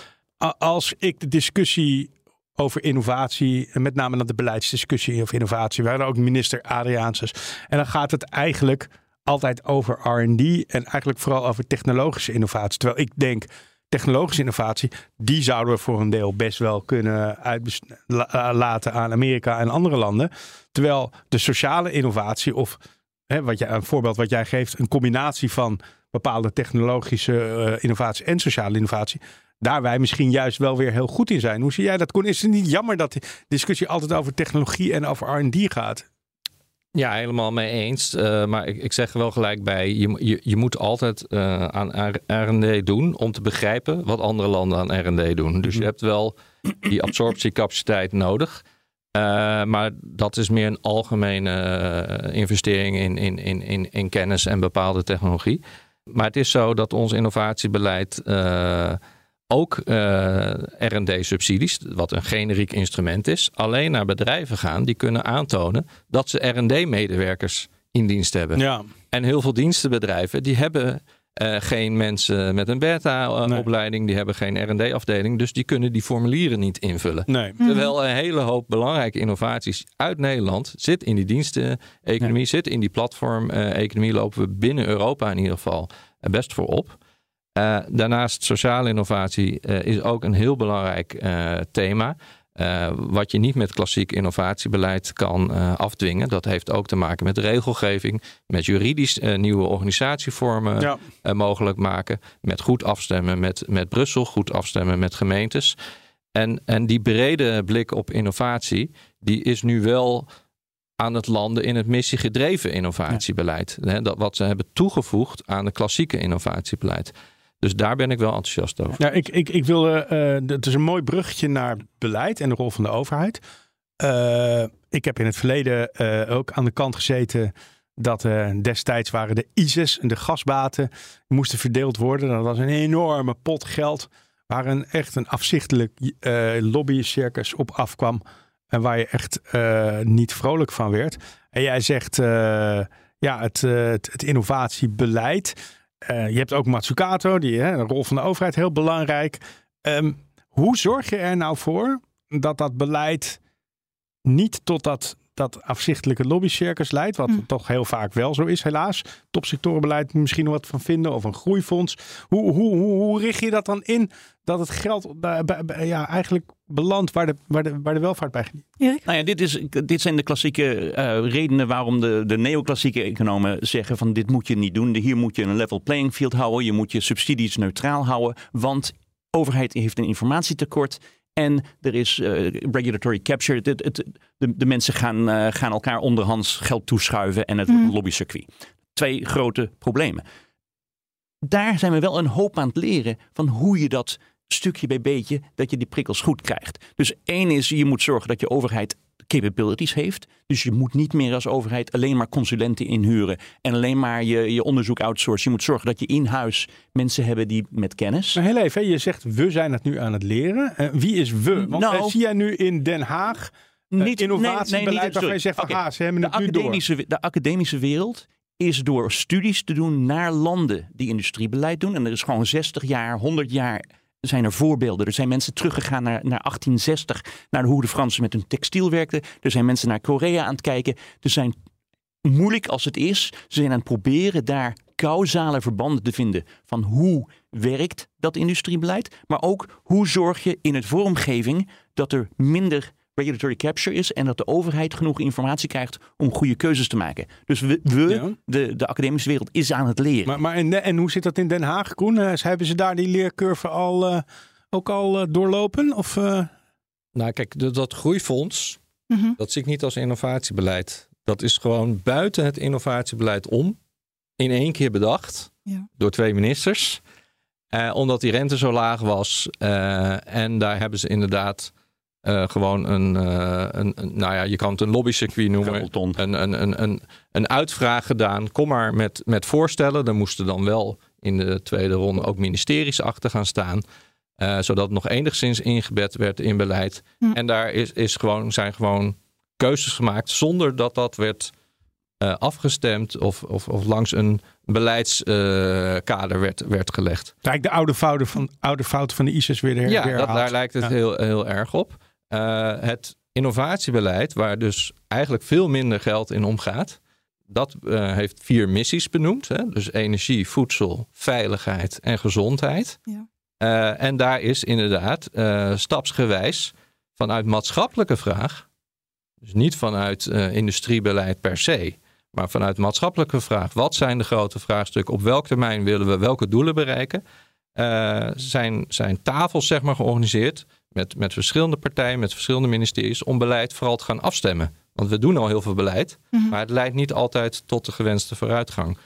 S4: Als ik de discussie over innovatie, met name naar de beleidsdiscussie over innovatie, we ook minister Adriaansens. En dan gaat het eigenlijk altijd over RD en eigenlijk vooral over technologische innovatie. Terwijl ik denk, technologische innovatie, die zouden we voor een deel best wel kunnen uitlaten aan Amerika en andere landen. Terwijl de sociale innovatie, of hè, wat jij, een voorbeeld wat jij geeft, een combinatie van bepaalde technologische uh, innovatie en sociale innovatie, daar wij misschien juist wel weer heel goed in zijn. Hoe zie jij dat, Koen? Is het niet jammer dat de discussie altijd over technologie en over R&D gaat?
S2: Ja, helemaal mee eens. Uh, maar ik, ik, zeg er wel gelijk bij, je, je, je moet altijd uh, aan R&D doen om te begrijpen wat andere landen aan R&D doen. Dus je mhm. hebt wel die absorptiecapaciteit nodig. Uh, maar dat is meer een algemene investering in, in, in, in, in kennis en bepaalde technologie. Maar het is zo dat ons innovatiebeleid ook uh, RD-subsidies, wat een generiek instrument is, alleen naar bedrijven gaan die kunnen aantonen dat ze RD-medewerkers in dienst hebben. Ja. En heel veel dienstenbedrijven die hebben uh, geen mensen met een beta-opleiding, die hebben geen RD-afdeling, dus die kunnen die formulieren niet invullen. Nee. Terwijl een hele hoop belangrijke innovaties uit Nederland zit in die diensteneconomie, zit in die platform-economie, lopen we binnen Europa in ieder geval best voor op. Uh, daarnaast sociale innovatie uh, is ook een heel belangrijk uh, thema. wat je niet met klassiek innovatiebeleid kan afdwingen. Dat heeft ook te maken met regelgeving, met juridisch nieuwe organisatievormen ja. mogelijk maken, met goed afstemmen met, met Brussel, goed afstemmen met gemeentes. En, en die brede blik op innovatie, die is nu wel aan het landen in het missiegedreven innovatiebeleid. Ja. Dat wat ze hebben toegevoegd aan het klassieke innovatiebeleid. Dus daar ben ik wel enthousiast over.
S4: Ik, ik, ik wil, uh, het is een mooi bruggetje naar beleid en de rol van de overheid. Uh, ik heb in het verleden uh, ook aan de kant gezeten dat destijds waren de ISIS en de gasbaten moesten verdeeld worden. Dat was een enorme pot geld waar een echt een afzichtelijk lobbycircus op afkwam. En waar je echt niet vrolijk van werd. En jij zegt, ja, het, het, innovatiebeleid je hebt ook Matsukato, die hè, de rol van de overheid heel belangrijk. Um, hoe zorg je er nou voor dat dat beleid niet tot dat, dat afzichtelijke lobbycircus leidt, wat hm. toch heel vaak wel zo is, helaas. Topsectorenbeleid misschien nog wat van vinden, of een groeifonds. Hoe, hoe, hoe, hoe richt je dat dan in dat het geld ja, eigenlijk belandt waar de, waar, de, waar de welvaart bij geniet?
S1: Erik? Nou ja, dit, is, dit zijn de klassieke uh, redenen waarom de, de neoclassieke economen zeggen van dit moet je niet doen. Hier moet je een level playing field houden. Je moet je subsidies neutraal houden, want overheid heeft een informatietekort. En er is uh, regulatory capture. Het, het, de, de, mensen gaan, uh, gaan elkaar onderhands geld toeschuiven en het mm. lobbycircuit. Twee grote problemen. Daar zijn we wel een hoop aan het leren van hoe je dat stukje bij beetje, dat je die prikkels goed krijgt. Dus één is, je moet zorgen dat je overheid capabilities heeft. Dus je moet niet meer als overheid alleen maar consulenten inhuren en alleen maar je, je onderzoek outsourcen. Je moet zorgen dat je in huis mensen hebben die met kennis.
S4: Maar heel even, je zegt we zijn het nu aan het leren. Uh, wie is we? Want nou, uh, zie jij nu in Den Haag uh, niet, innovatiebeleid nee, nee, niet, waarvan je zegt van okay. ah, ze hebben het
S1: de
S4: nu
S1: door. De academische wereld is door studies te doen naar landen die industriebeleid doen. En er is gewoon 60 jaar, 100 jaar zijn er voorbeelden. Er zijn mensen teruggegaan naar, naar 1860, naar hoe de Fransen met hun textiel werkten. Er zijn mensen naar Korea aan het kijken. Er zijn, moeilijk als het is, ze zijn aan het proberen daar causale verbanden te vinden van hoe werkt dat industriebeleid, maar ook hoe zorg je in het vormgeving dat er minder regulatory capture is en dat de overheid genoeg informatie krijgt om goede keuzes te maken. Dus we, we de, de academische wereld, is aan het leren.
S4: Maar, maar en, en hoe zit dat in Den Haag, Koen? Uh, hebben ze daar die leercurve al, uh, ook al uh, doorlopen? Of,
S2: Nou, kijk, dat groeifonds, mm -hmm. dat zie ik niet als innovatiebeleid. Dat is gewoon buiten het innovatiebeleid om. In één keer bedacht ja. door twee ministers. omdat die rente zo laag was. en daar hebben ze inderdaad uh, gewoon een, uh, een, een, nou ja, je kan het een lobbycircuit noemen. Een, een, een, een, een uitvraag gedaan. Kom maar met, met voorstellen. Er moesten dan wel in de tweede ronde ook ministeries achter gaan staan. Uh, zodat het nog enigszins ingebed werd in beleid. Hm. En daar is, is gewoon, zijn gewoon keuzes gemaakt zonder dat dat werd afgestemd of, of, of langs een beleidskader werd, werd gelegd.
S4: Kijk, de oude fouten van, oude fouten van de ISIS weer her,
S2: Ja, dat, daar lijkt het heel, heel erg op. Uh, het innovatiebeleid, waar dus eigenlijk veel minder geld in omgaat, dat uh, heeft vier missies benoemd. Hè? Dus energie, voedsel, veiligheid en gezondheid. Ja. Uh, en daar is inderdaad uh, stapsgewijs vanuit maatschappelijke vraag, dus niet vanuit industriebeleid per se, maar vanuit maatschappelijke vraag. Wat zijn de grote vraagstukken? Op welk termijn willen we welke doelen bereiken? zijn, zijn tafels zeg maar, georganiseerd met, met verschillende partijen, met verschillende ministeries, om beleid vooral te gaan afstemmen. Want we doen al heel veel beleid, mhm. maar het leidt niet altijd tot de gewenste vooruitgang.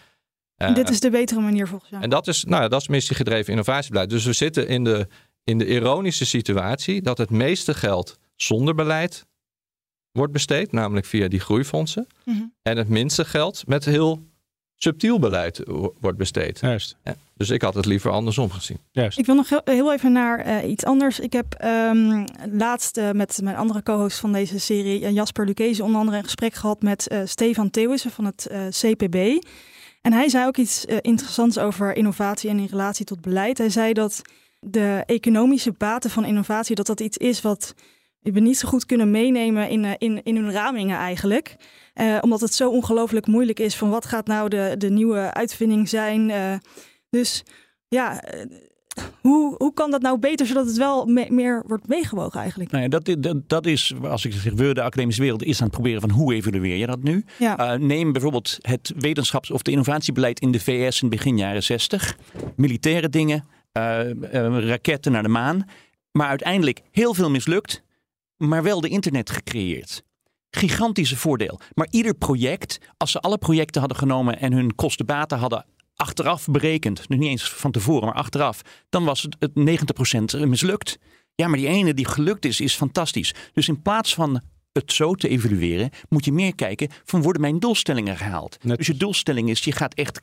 S3: Uh, Dit is de betere manier volgens jou.
S2: En dat is, nou, dat is missiegedreven innovatiebeleid. Dus we zitten in de, in de ironische situatie dat het meeste geld zonder beleid wordt besteed, namelijk via die groeifondsen. Mhm. En het minste geld met heel subtiel beleid wordt besteed.
S4: Juist.
S2: dus ik had het liever andersom gezien.
S3: Juist. Ik wil nog heel even naar eh, iets anders. Ik heb um, laatst uh, met mijn andere co-host van deze serie, uh, Jasper Lucchese, onder andere een gesprek gehad met Stefan Thewissen van het CPB. En hij zei ook iets interessants over innovatie en in relatie tot beleid. Hij zei dat de economische baten van innovatie, dat dat iets is wat we niet zo goed kunnen meenemen in, in, in hun ramingen eigenlijk. Uh, omdat het zo ongelooflijk moeilijk is van wat gaat nou de, de nieuwe uitvinding zijn. Uh, dus ja, eh, hoe, hoe kan dat nou beter zodat het wel me meer wordt meegewogen eigenlijk?
S1: Nou ja, dat, dat, dat, is, als ik zeg we, de academische wereld is aan het proberen van hoe evalueer je dat nu? Ja. neem bijvoorbeeld het wetenschaps- of de innovatiebeleid in de VS in begin jaren 60. Militaire dingen, raketten naar de maan. Maar uiteindelijk heel veel mislukt, maar wel de internet gecreëerd gigantische voordeel. Maar ieder project, als ze alle projecten hadden genomen en hun kostenbaten hadden achteraf berekend, dus niet eens van tevoren, maar achteraf, dan was het 90% mislukt. Ja, maar die ene die gelukt is, is fantastisch. Dus in plaats van het zo te evalueren, moet je meer kijken van worden mijn doelstellingen gehaald. Dus je doelstelling is, je gaat echt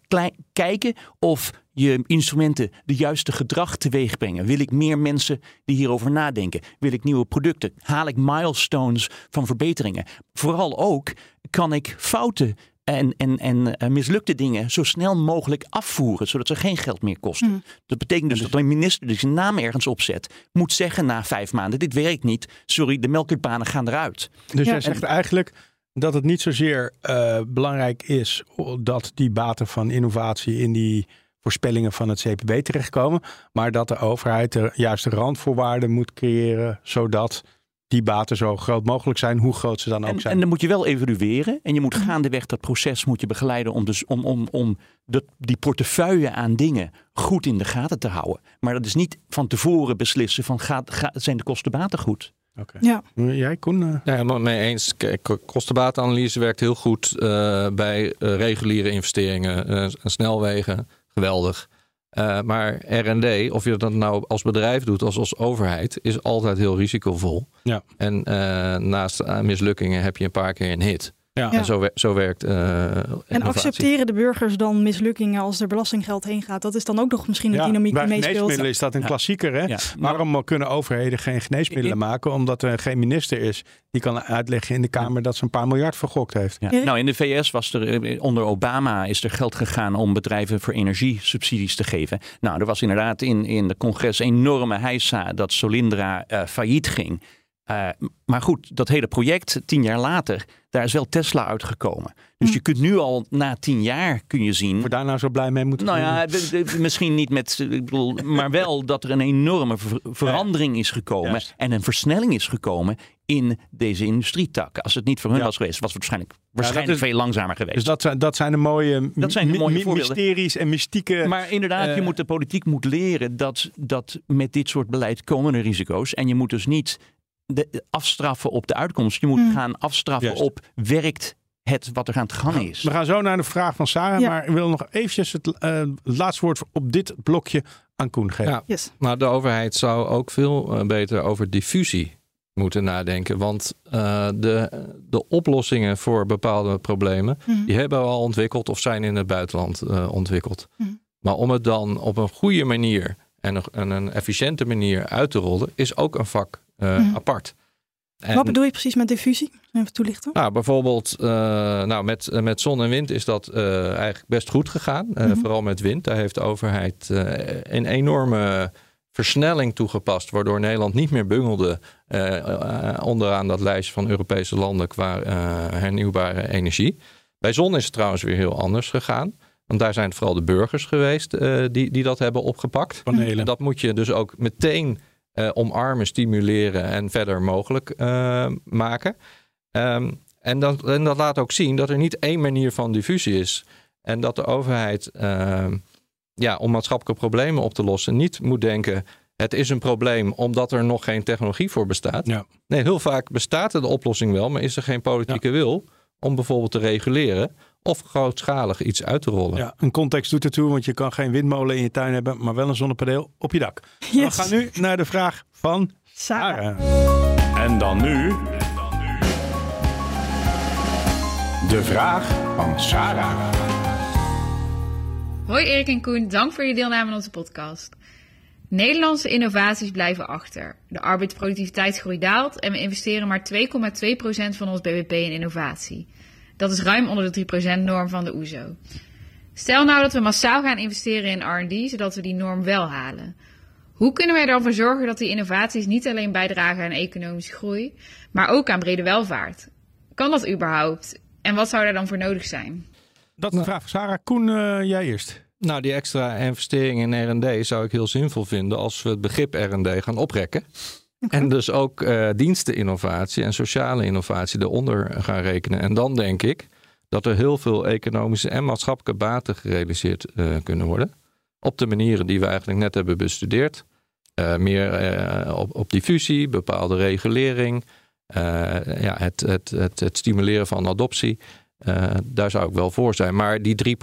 S1: kijken of je instrumenten de juiste gedrag teweeg brengen. Wil ik meer mensen die hierover nadenken? Wil ik nieuwe producten? Haal ik milestones van verbeteringen? Vooral ook kan ik fouten en, en, en uh, mislukte dingen zo snel mogelijk afvoeren, zodat ze geen geld meer kosten. Mm. Dat betekent dus, dat een minister die zijn naam ergens opzet, moet zeggen na vijf maanden: dit werkt niet, sorry, de melkbanen gaan eruit.
S4: Dus jij zegt eigenlijk dat het niet zozeer uh, belangrijk is dat die baten van innovatie in die voorspellingen van het CPB terechtkomen, maar dat de overheid de juiste randvoorwaarden moet creëren, zodat die baten zo groot mogelijk zijn, hoe groot ze dan ook zijn.
S1: En dan moet je wel evalueren en je moet gaandeweg dat proces moet je begeleiden om, dus, om, om, om de, die portefeuille aan dingen goed in de gaten te houden. Maar dat is niet van tevoren beslissen van gaat, gaat, zijn de kostenbaten goed.
S4: Oké. Ja. Jij, Koen? Uh...
S2: Ja, helemaal mee eens. Kostenbatenanalyse werkt heel goed uh, bij uh, reguliere investeringen, snelwegen, geweldig. Uh, maar R&D, of je dat nou als bedrijf doet als als overheid, is altijd heel risicovol. Ja. En uh, naast mislukkingen heb je een paar keer een hit. Ja. En zo, zo werkt. Uh,
S3: en accepteren de burgers dan mislukkingen als er belastinggeld heen gaat? Dat is dan ook nog misschien een dynamiek die meespeelt.
S4: geneesmiddelen is dat een klassieker. Hè? Waarom kunnen overheden geen geneesmiddelen maken? Omdat er geen minister is die kan uitleggen in de Kamer dat ze een paar miljard vergokt heeft.
S1: Nou, in de VS was er eh, onder Obama is er geld gegaan om bedrijven voor energiesubsidies te geven. Nou, er was inderdaad in, in de congres enorme heisa dat Solindra uh, failliet ging. Uh, maar goed, dat hele project, tien jaar later, daar is wel Tesla uitgekomen. Dus hm. je kunt nu al na tien jaar kun je zien.
S4: Voor daar nou zo blij mee moeten
S1: Nou ja, misschien niet met. Ik bedoel, maar wel dat er een enorme verandering is gekomen. En een versnelling is gekomen in deze industrietak. Als het niet voor hun was geweest, was het waarschijnlijk, waarschijnlijk veel langzamer geweest.
S4: Dus dat zijn, dat zijn de mooie, dat zijn de mooie mysteries en mystieke.
S1: Maar inderdaad, je eh, moet de politiek moet leren dat, dat met dit soort beleid komen er risico's. En je moet dus niet de, afstraffen op de uitkomst. Je moet hmm. gaan afstraffen op werkt het wat er aan het gaan is.
S4: We gaan zo naar de vraag van Sarah, maar ik wil nog eventjes het, uh, laatste woord op dit blokje aan Koen geven. Ja,
S2: yes. Maar de overheid zou ook veel uh, beter over diffusie moeten nadenken. Want uh, de, de oplossingen voor bepaalde problemen, hmm. die hebben we al ontwikkeld of zijn in het buitenland ontwikkeld. Hmm. Maar om het dan op een goede manier en een, een efficiënte manier uit te rollen, is ook een vak eh, mhm. apart.
S3: Wat bedoel je precies met diffusie? Even toelichten.
S2: Nou, bijvoorbeeld uh, nou, met, eh, met zon en wind is dat eigenlijk best goed gegaan. Mhm. Vooral met wind. Daar heeft de overheid een enorme versnelling toegepast. Waardoor Nederland niet meer bungelde onderaan dat lijstje van Europese landen qua hernieuwbare energie. Bij zon is het trouwens weer heel anders gegaan. Want daar zijn het vooral de burgers geweest uh, die, die dat hebben opgepakt.
S4: Panelen.
S2: En dat moet je dus ook meteen uh, omarmen, stimuleren en verder mogelijk uh, maken. Um, en, dat, en dat laat ook zien dat er niet één manier van diffusie is. En dat de overheid ehm, ja, om maatschappelijke problemen op te lossen niet moet denken het is een probleem omdat er nog geen technologie voor bestaat.
S4: Ja.
S2: Nee, heel vaak bestaat de oplossing wel, maar is er geen politieke ja. wil om bijvoorbeeld te reguleren of grootschalig iets uit te rollen.
S4: Ja, een context doet ertoe, want je kan geen windmolen in je tuin hebben, maar wel een zonnepaneel op je dak. Yes. We gaan nu naar de vraag van Sarah. Sarah.
S5: En dan nu de vraag van Sarah.
S6: Hoi Erik en Koen, dank voor je deelname aan onze podcast. Nederlandse innovaties blijven achter. De arbeidsproductiviteitsgroei daalt en we investeren maar 2,2% van ons bbp in innovatie. Dat is ruim onder de 3%-norm van de OESO. E Stel nou dat we massaal gaan investeren in R&D, zodat we die norm wel halen. Hoe kunnen wij dan voor zorgen dat die innovaties niet alleen bijdragen aan economische groei, maar ook aan brede welvaart? Kan dat überhaupt? En wat zou daar dan voor nodig zijn?
S4: Dat is de vraag van Sarah. Koen, uh, jij eerst.
S2: Nou, die extra investering in R&D zou ik heel zinvol vinden als we het begrip R&D gaan oprekken. En dus ook uh, diensteninnovatie en sociale innovatie eronder gaan rekenen. En dan denk ik dat er heel veel economische en maatschappelijke baten gerealiseerd uh, kunnen worden. Op de manieren die we eigenlijk net hebben bestudeerd. Uh, meer op, op diffusie, bepaalde regulering, ja, het, het, het, het, stimuleren van adoptie. daar zou ik wel voor zijn. Maar die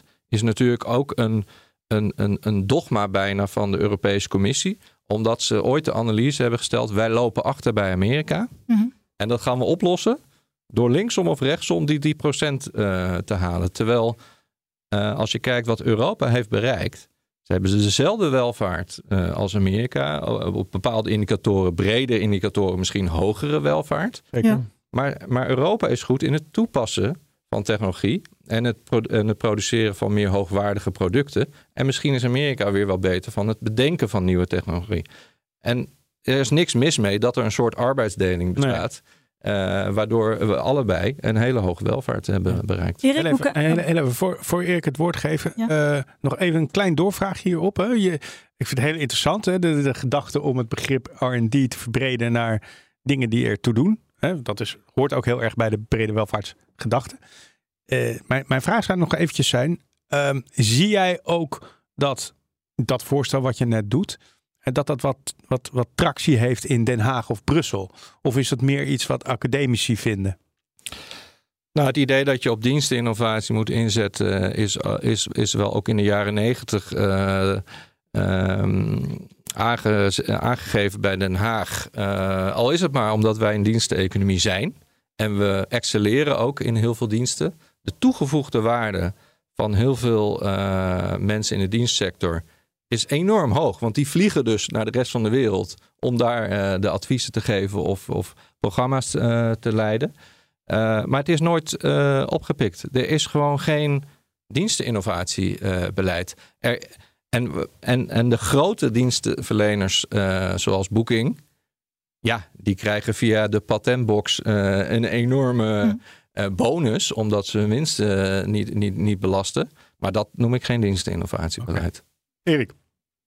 S2: 3% is natuurlijk ook een, een, een, een dogma bijna van de Europese Commissie omdat ze ooit de analyse hebben gesteld: wij lopen achter bij Amerika. Mm -hmm. En dat gaan we oplossen door linksom of rechtsom die 3% uh, te halen. Terwijl uh, als je kijkt wat Europa heeft bereikt, ze hebben ze dezelfde welvaart uh, als Amerika. Op bepaalde indicatoren, brede indicatoren, misschien hogere welvaart.
S4: Ja.
S2: Maar, maar Europa is goed in het toepassen van technologie en het, en het, produceren van meer hoogwaardige producten. En misschien is Amerika weer wel beter van het bedenken van nieuwe technologie. En er is niks mis mee dat er een soort arbeidsdeling bestaat. Nee. Uh, waardoor we allebei een hele hoge welvaart hebben bereikt.
S3: Erik,
S4: heel even, heel even voor, voor Erik het woord geven. Ja. Uh, nog even een klein doorvraag hierop. Hè. Je, ik vind het heel interessant, hè, de, de gedachte om het begrip RD te verbreden naar dingen die ertoe doen. Hè. Dat is, hoort ook heel erg bij de brede welvaartsgedachte. Uh, mijn, mijn vraag zou nog eventjes zijn. Um, zie jij ook dat dat voorstel wat je net doet, dat dat wat, wat, wat tractie heeft in Den Haag of Brussel? Of is het meer iets wat academici vinden?
S2: Nou, het idee dat je op diensteninnovatie moet inzetten is, is, is wel ook in de jaren negentig uh, um, aange, aangegeven bij Den Haag. Al is het maar omdat wij een diensteneconomie zijn. En we excelleren ook in heel veel diensten de toegevoegde waarde van heel veel uh, mensen in de dienstsector is enorm hoog. Want die vliegen dus naar de rest van de wereld om daar uh, de adviezen te geven of, of programma's uh, te leiden. maar het is nooit opgepikt. Er is gewoon geen diensteninnovatiebeleid. En, en, en de grote dienstenverleners zoals Booking, ja, die krijgen via de patentbox een enorme... Hm bonus, omdat ze hun winst uh, niet, niet, niet belasten. Maar dat noem ik geen diensteninnovatiebeleid.
S4: Okay. Erik.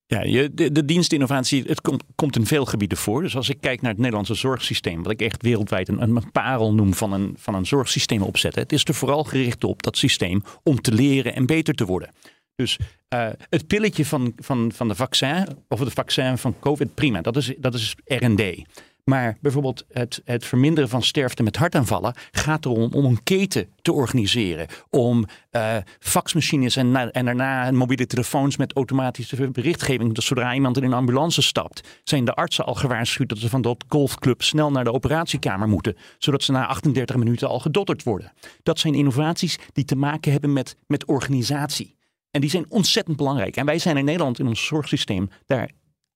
S1: Ja, je, de, de dienstinnovatie, het komt, komt in veel gebieden voor. Dus als ik kijk naar het Nederlandse zorgsysteem, wat ik echt wereldwijd een, een parel noem van een, van een zorgsysteem opzetten. Het is er vooral gericht op dat systeem om te leren en beter te worden. Dus uh, het pilletje van, van, van de vaccin, of het vaccin van COVID, prima, dat is, dat is R&D. Maar bijvoorbeeld het, het verminderen van sterfte met hartaanvallen gaat erom om een keten te organiseren. Om uh, faxmachines en, en daarna mobiele telefoons met automatische berichtgeving. Dus zodra iemand in een ambulance stapt, zijn de artsen al gewaarschuwd dat ze van dat golfclub snel naar de operatiekamer moeten. Zodat ze na 38 minuten al gedotterd worden. Dat zijn innovaties die te maken hebben met, met organisatie. En die zijn ontzettend belangrijk. En wij zijn in Nederland in ons zorgsysteem daar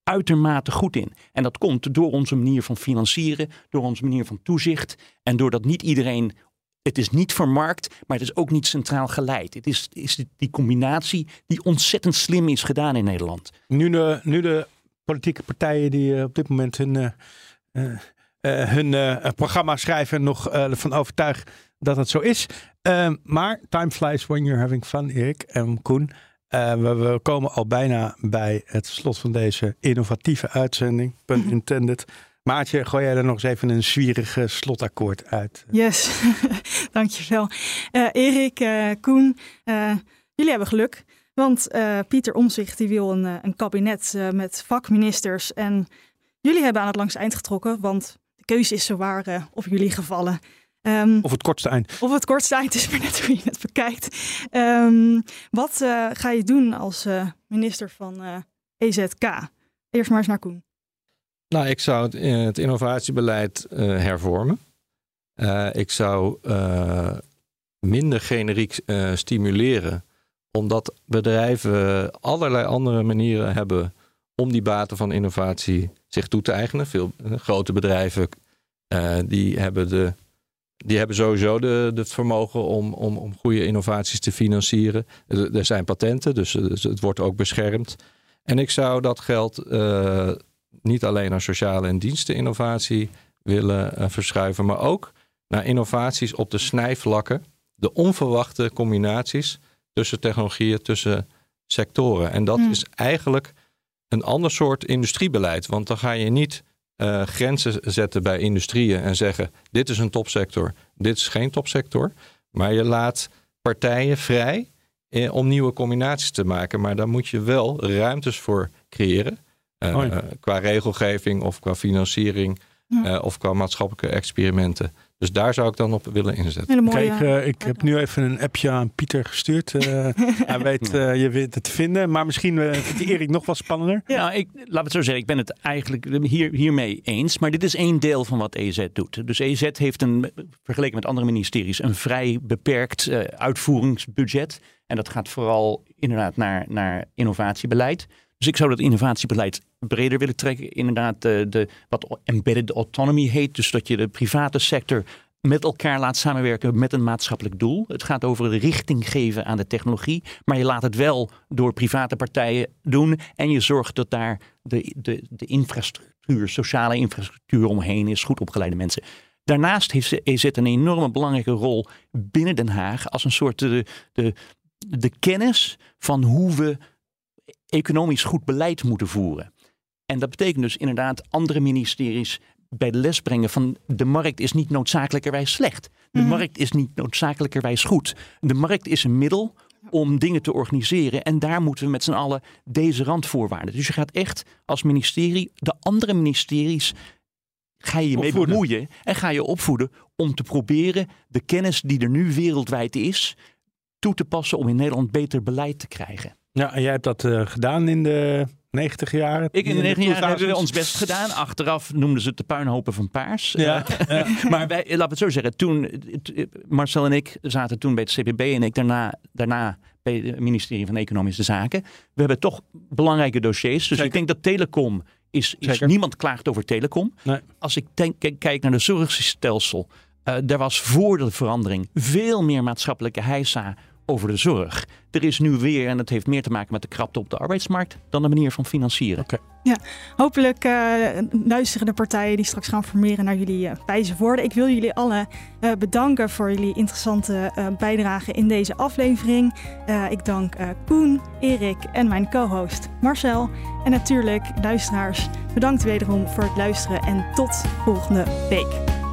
S1: uitermate goed in. En dat komt door onze manier van financieren, door onze manier van toezicht en doordat niet iedereen. Het is niet vermarkt, maar het is ook niet centraal geleid. Het is, is die combinatie die ontzettend slim is gedaan in Nederland.
S4: Nu de, nu de politieke partijen die op dit moment hun, uh, hun programma schrijven en nog ervan overtuigen dat het zo is. Maar time flies when you're having fun, Erik en Koen. We, we, komen al bijna bij het slot van deze innovatieve uitzending. Pun mhm. intended. Maatje, gooi jij er nog eens even een zwierige slotakkoord uit?
S3: Yes, dankjewel. Uh, Erik, uh, Koen, jullie hebben geluk. Want Pieter Omzicht die wil een, een kabinet met vakministers. En jullie hebben aan het langste eind getrokken, want de keuze is zo waar op jullie gevallen.
S4: Um, of het kortste eind.
S3: Of het kortste eind is maar net hoe je het bekijkt. Um, wat ga je doen als minister van EZK? Eerst maar eens naar Koen.
S2: Nou, ik zou het, eh, het innovatiebeleid uh, hervormen. Uh, ik zou uh, minder generiek stimuleren, omdat bedrijven allerlei andere manieren hebben om die baten van innovatie zich toe te eigenen. Veel grote bedrijven die hebben, de, die hebben sowieso de, het vermogen om, om, om goede innovaties te financieren. Er, er zijn patenten, dus, dus, het wordt ook beschermd. En ik zou dat geld niet alleen naar sociale en diensteninnovatie willen uh, verschuiven, maar ook naar innovaties op de snijvlakken, de onverwachte combinaties tussen technologieën, tussen sectoren. En dat hmm. is eigenlijk een ander soort industriebeleid, want dan ga je niet uh, grenzen zetten bij industrieën en zeggen: dit is een topsector, dit is geen topsector. Maar je laat partijen vrij eh, om nieuwe combinaties te maken. Maar daar moet je wel ruimtes voor creëren. Uh, qua regelgeving of qua financiering uh, of qua maatschappelijke experimenten. Dus daar zou ik dan op willen inzetten.
S4: Kijk, uh, ik heb nu even een appje aan Pieter gestuurd. hij weet, je weet het te vinden. Maar misschien vindt Erik nog wat spannender.
S1: Ja, nou, ik, laat het zo zeggen. Ik ben het eigenlijk hier, hiermee eens. Maar dit is één deel van wat EZ doet. Dus EZ heeft een, vergeleken met andere ministeries, een vrij beperkt uitvoeringsbudget. En dat gaat vooral inderdaad naar, naar innovatiebeleid. Dus ik zou dat innovatiebeleid breder willen trekken. Inderdaad, de, de, wat embedded autonomy heet. Dus dat je de private sector met elkaar laat samenwerken met een maatschappelijk doel. Het gaat over de richting geven aan de technologie. Maar je laat het wel door private partijen doen. En je zorgt dat daar de, de, de infrastructuur, sociale infrastructuur omheen is. Goed opgeleide mensen. Daarnaast heeft EZ een enorme belangrijke rol binnen Den Haag. Als een soort de, de, de kennis van hoe we economisch goed beleid moeten voeren. En dat betekent dus inderdaad andere ministeries bij de les brengen van de markt is niet noodzakelijkerwijs slecht. De mhm. markt is niet noodzakelijkerwijs goed. De markt is een middel om dingen te organiseren. En daar moeten we met z'n allen deze randvoorwaarden. Dus je gaat echt als ministerie de andere ministeries ga je je mee bemoeien en ga je opvoeden om te proberen de kennis die er nu wereldwijd is toe te passen om in Nederland beter beleid te krijgen.
S4: Ja, en jij hebt dat uh, gedaan in de 90 jaren.
S1: Ik in de 90 jaar hebben we ons best gedaan. Achteraf noemden ze het de puinhopen van Paars. Ja, uh, maar wij, laten we het zo zeggen. Toen, Marcel en ik zaten toen bij het CPB en ik daarna, daarna bij het ministerie van Economische Zaken. We hebben toch belangrijke dossiers. Dus ik denk dat telecom is, is niemand klaagt over telecom. Nee. Als ik denk, kijk naar de zorgstelsel. Uh, er was voor de verandering veel meer maatschappelijke heisa over de zorg. Er is nu weer, en dat heeft meer te maken met de krapte op de arbeidsmarkt, dan de manier van financieren. Okay.
S3: Ja, hopelijk uh, luisteren de partijen die straks gaan formeren naar jullie uh, wijze woorden. Ik wil jullie allen uh, bedanken voor jullie interessante bijdrage in deze aflevering. ik dank Koen, Erik en mijn co-host Marcel. En natuurlijk, luisteraars, bedankt wederom voor het luisteren en tot volgende week.